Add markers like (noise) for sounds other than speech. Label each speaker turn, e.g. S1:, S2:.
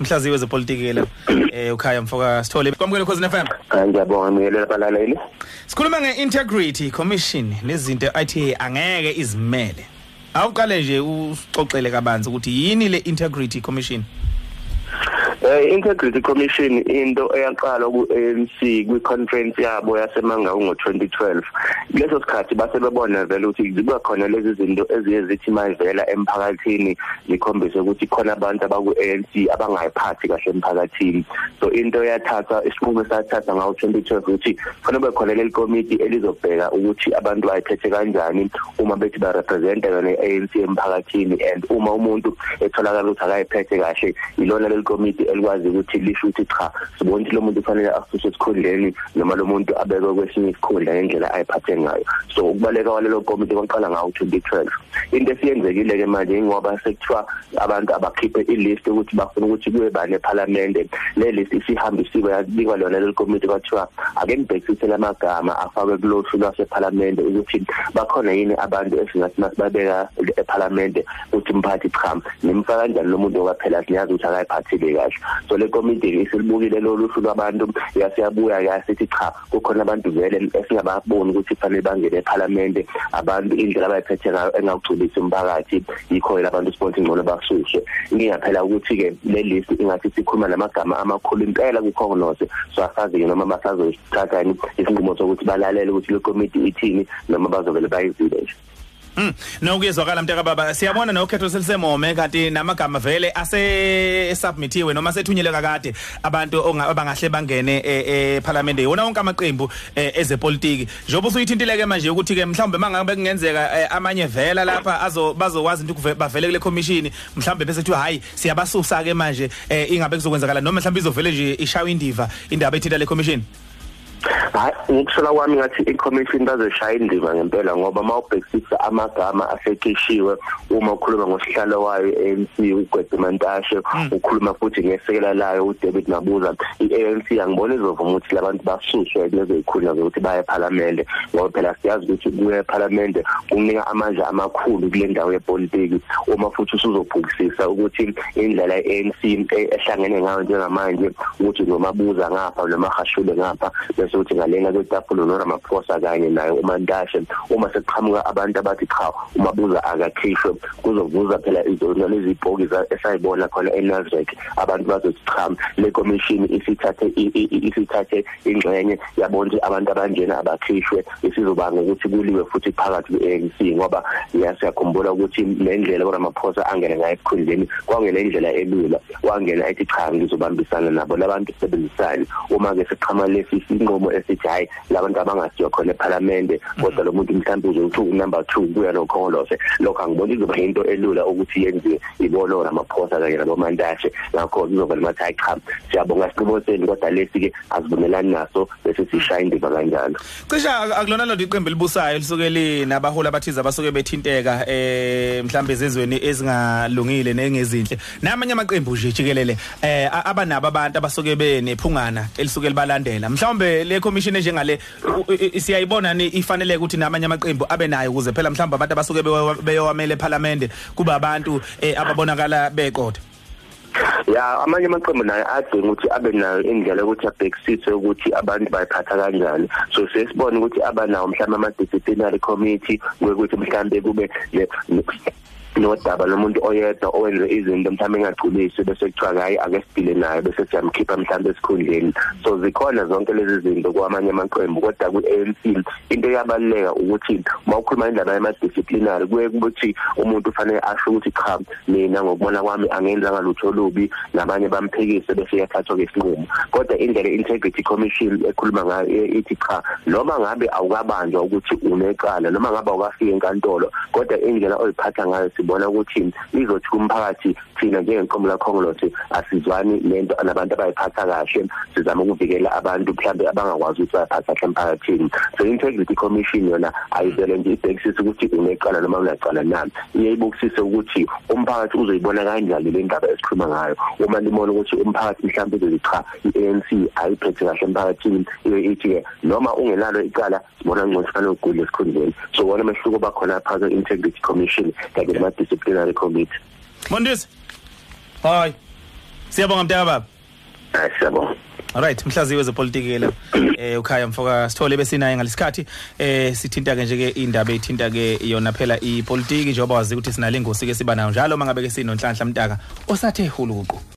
S1: mhlaziwe zepolitiki la eh ukhaya mfoka sithole kwamukele khosi FM
S2: ngiyabonga ngiyelele abalaleli
S1: sikhuluma nge-integrity commission nezinto athi angeke izimele. Awuqale nje usixoxele kabanzi ukuthi yini le integrity commission?
S2: Eh Integrity Commission into eyaqala ku ANC kwi conference yabo yasemangawu ngo2012 leso sikhathi base bebona vele ukuthi ziba khona lezi zinto eziye zithi mayivela emphakathini likhombise ukuthi khona abantu abaku ANC abangayiphathi kahle emphakathini. So into yathatha isinqumo sathatha ngawo 2012 ukuthi khona kube khona leli committee elizobheka ukuthi abantu bayiphethe kanjani uma bethi ba represent yona ANC emphakathini and uma umuntu etholakala ukuthi akayiphethe kahle ilona leli committee elikwazi ukuthi lisho ukuthi cha sibona ukuthi lo muntu ufanele asuswe esikhundleni noma lo muntu abekwe kwesinye isikhundla ngendlela ayiphathe ngayo. So ukubaleka walelo committee kwaqala ngawo 2012 into esiyenzekile ke manje ngoba sekuthiwa abantu abakhiphe ilist ukuthi bafuna ukuthi kube bane eParliament le list isihambisiwe yabikwa lona leli committee kwathiwa ake nibhekisise lamagama afakwe kulohlu lwaseParliament ukuthi bakhona yini abantu esingathi masibabeka eParliament ukuthi mphathi cha nimfaka kanjani lo muntu okaphela siyazi ukuthi akayiphathile kahle. So le committee isilibukile lo luhlu lwabantu. Yasiyabuya yasithi cha kukhona abantu vele esingababoni ukuthi fanele bangene eParliament. Abantu indlela abayiphethe ngayo engawugculisi umphakathi yikho labantu sponsor ngcono basuswe ngingaphela ukuthi ke le list ingathi sikhuluma namagama amakhulu impela kukhongonose so asazi noma basazothatha isinqumo sokuthi balalele ukuthi le committee ithini noma bazovele bayizile nje
S1: Mm. Nokuyezwakala mntaka baba. Siyabona nokhetho selisemome kanti namagama vele ase submitiwe noma sethunyelwe kakade abantu abangahle bangene eParliament yona wonke amaqembu ezepolitiki. Njengoba usuyithintile ke manje ukuthi ke mhlawumbe mangabe kungenzeka amanye vela lapha azo bazokwazi ukuthi bavele kule commission mhlawumbe bese kuthiwa hayi siyabasusa ke manje ingabe kuzokwenzakala noma mhlawumbe izovele nje ishawa indiva indaba ethinta le commission?
S2: Hayi ngokushola kwami ngathi i-commission bazoshaya indima ngempela ngoba mawubhekisisa amagama asekishiwe uma ukhuluma ngosihlalo wayo ANC uGwedimantashe ukhuluma futhi ngesekela layo uDavid Mabuza. i-ANC angibona izovuma ukuthi labantu basuswe lezo ikhuluma ukuthi baye eParliament ngoba phela siyazi ukuthi kuye eParliament kunika amandla amakhulu kule ndawo yepolitiki uma futhi usuzobhukisisa ukuthi indlela i-ANC ehlangene ngayo njengamanje ukuthi nomabuza ngapha noma hashule ngapha bese ukuthi ngalena kwetafula noRamaphosa kanye naye uMantashe uma sekuqhamuka abantu abathi cha umabuza akakhishwe kuzovuza phela izona lezi bhokisi esayibona khona eNazareth abantu bazothi cha le commission isithathe isithathe ingxenye yabona ukuthi abantu abanjena abakhishwe isizobanga ukuthi kuliwe futhi phakathi kweANC ngoba siyakhumbula ukuthi lendlela uRamaphosa angena ngayo esikhundleni kwangena indlela elula wangena ethi cha ngizobambisana nabo labantu sebenzisana uma ke siqhama lesi sinqomo esithi hayi labantu abangasiyo khona eParliament kodwa lo muntu mhlawumbe uzothi number 2 kuya nokhongolose lokho angiboni izoba into elula ukuthi yenziwe ibolo ramaphosa kanye nabomantashe ngakho kuzoba limathi hayi cha siyabonga siqobo senu kodwa lesi ke asivumelani naso bese sishaya indima kanjalo.
S1: Cisha akulona lo iqembu elibusayo lisuke linabaholi abathiza basuke bethinteka eh mhlambe ezizweni ezingalungile nengezinhle. Namanye amaqembu nje jikelele eh abanabo abantu abasuke benephungana elisuke libalandela. Mhlawumbe le commission njengale siyayibona ni ifanele ukuthi namanye amaqembu abe nayo ukuze phela mhlawumbe abantu abasuke beyowamele eParliament kuba abantu ababonakala beqotha
S2: ya amanye amaqembu nayo adinga ukuthi abe nayo indlela ukuthi abhekisise ukuthi abantu bayiphatha kanjani. So sesibona ukuthi abanawo mhlawumbe ama disciplinary committee ukuthi mhlawumbe kube nodaba lomuntu oyedwa owenze izinto mhlawumbe engagculisi bese kuthiwa hayi ake sidile naye bese siyamkhipha mhlawumbe esikhundleni. So zikhona zonke lezi zinto kwamanye amaqembu kodwa ku-ANC into yabaleka ukuthi mawukhuluma indaba yama disciplinary kuye kuthi umuntu ufanele asho ukuthi cha mina ngokubona kwami angenza ngalutho olubi nabanye bamphikise bese yathathwa kesinqumo kodwa indlela integrity commission ekhuluma ngayo ithi cha noma ngabe awukabanjwa ukuthi unecala noma ngabe awukafika enkantolo kodwa indlela oyiphatha ngayo sibona ukuthi izothi kumphakathi thina njengenqomo la Congolose asizwani lento nabantu abayiphatha kahle. Sizama ukuvikela abantu mhlambe abangakwazi ukuthi bayiphatha kahle emphakathini. So integrity commission yona ayivele nje ibhekisisa ukuthi unecala noma unacala nami iyayibukisisa ukuthi umphakathi uzoyibona kanjani le ndaba esikhuluma ngayo. Uma limona ukuthi umphakathi mhlambe uzothi cha iANC ayiphethe kahle emphakathini ithi noma ungenalo icala sibona ngcono fanele ugule esikhundleni. So wona mehluko bakhona phakathi integrity commission kanye nama disciplinary committee
S1: Mondisi. Hayi. Siyabonga mntaka baba
S2: hayi siyabonga.
S1: Alright mhlaziwe wezepolitiki ke la (clears throat) eh ukhaya mfoka Sithole besinaye ngalesikhathi eh sithinta ke nje ke indaba ethinta ke yona phela ipolitiki njengoba wazi ukuthi sinale ingosi ke siba nayo njalo mangabeke sinonhlanhla mtaka osathe hulu kuqo.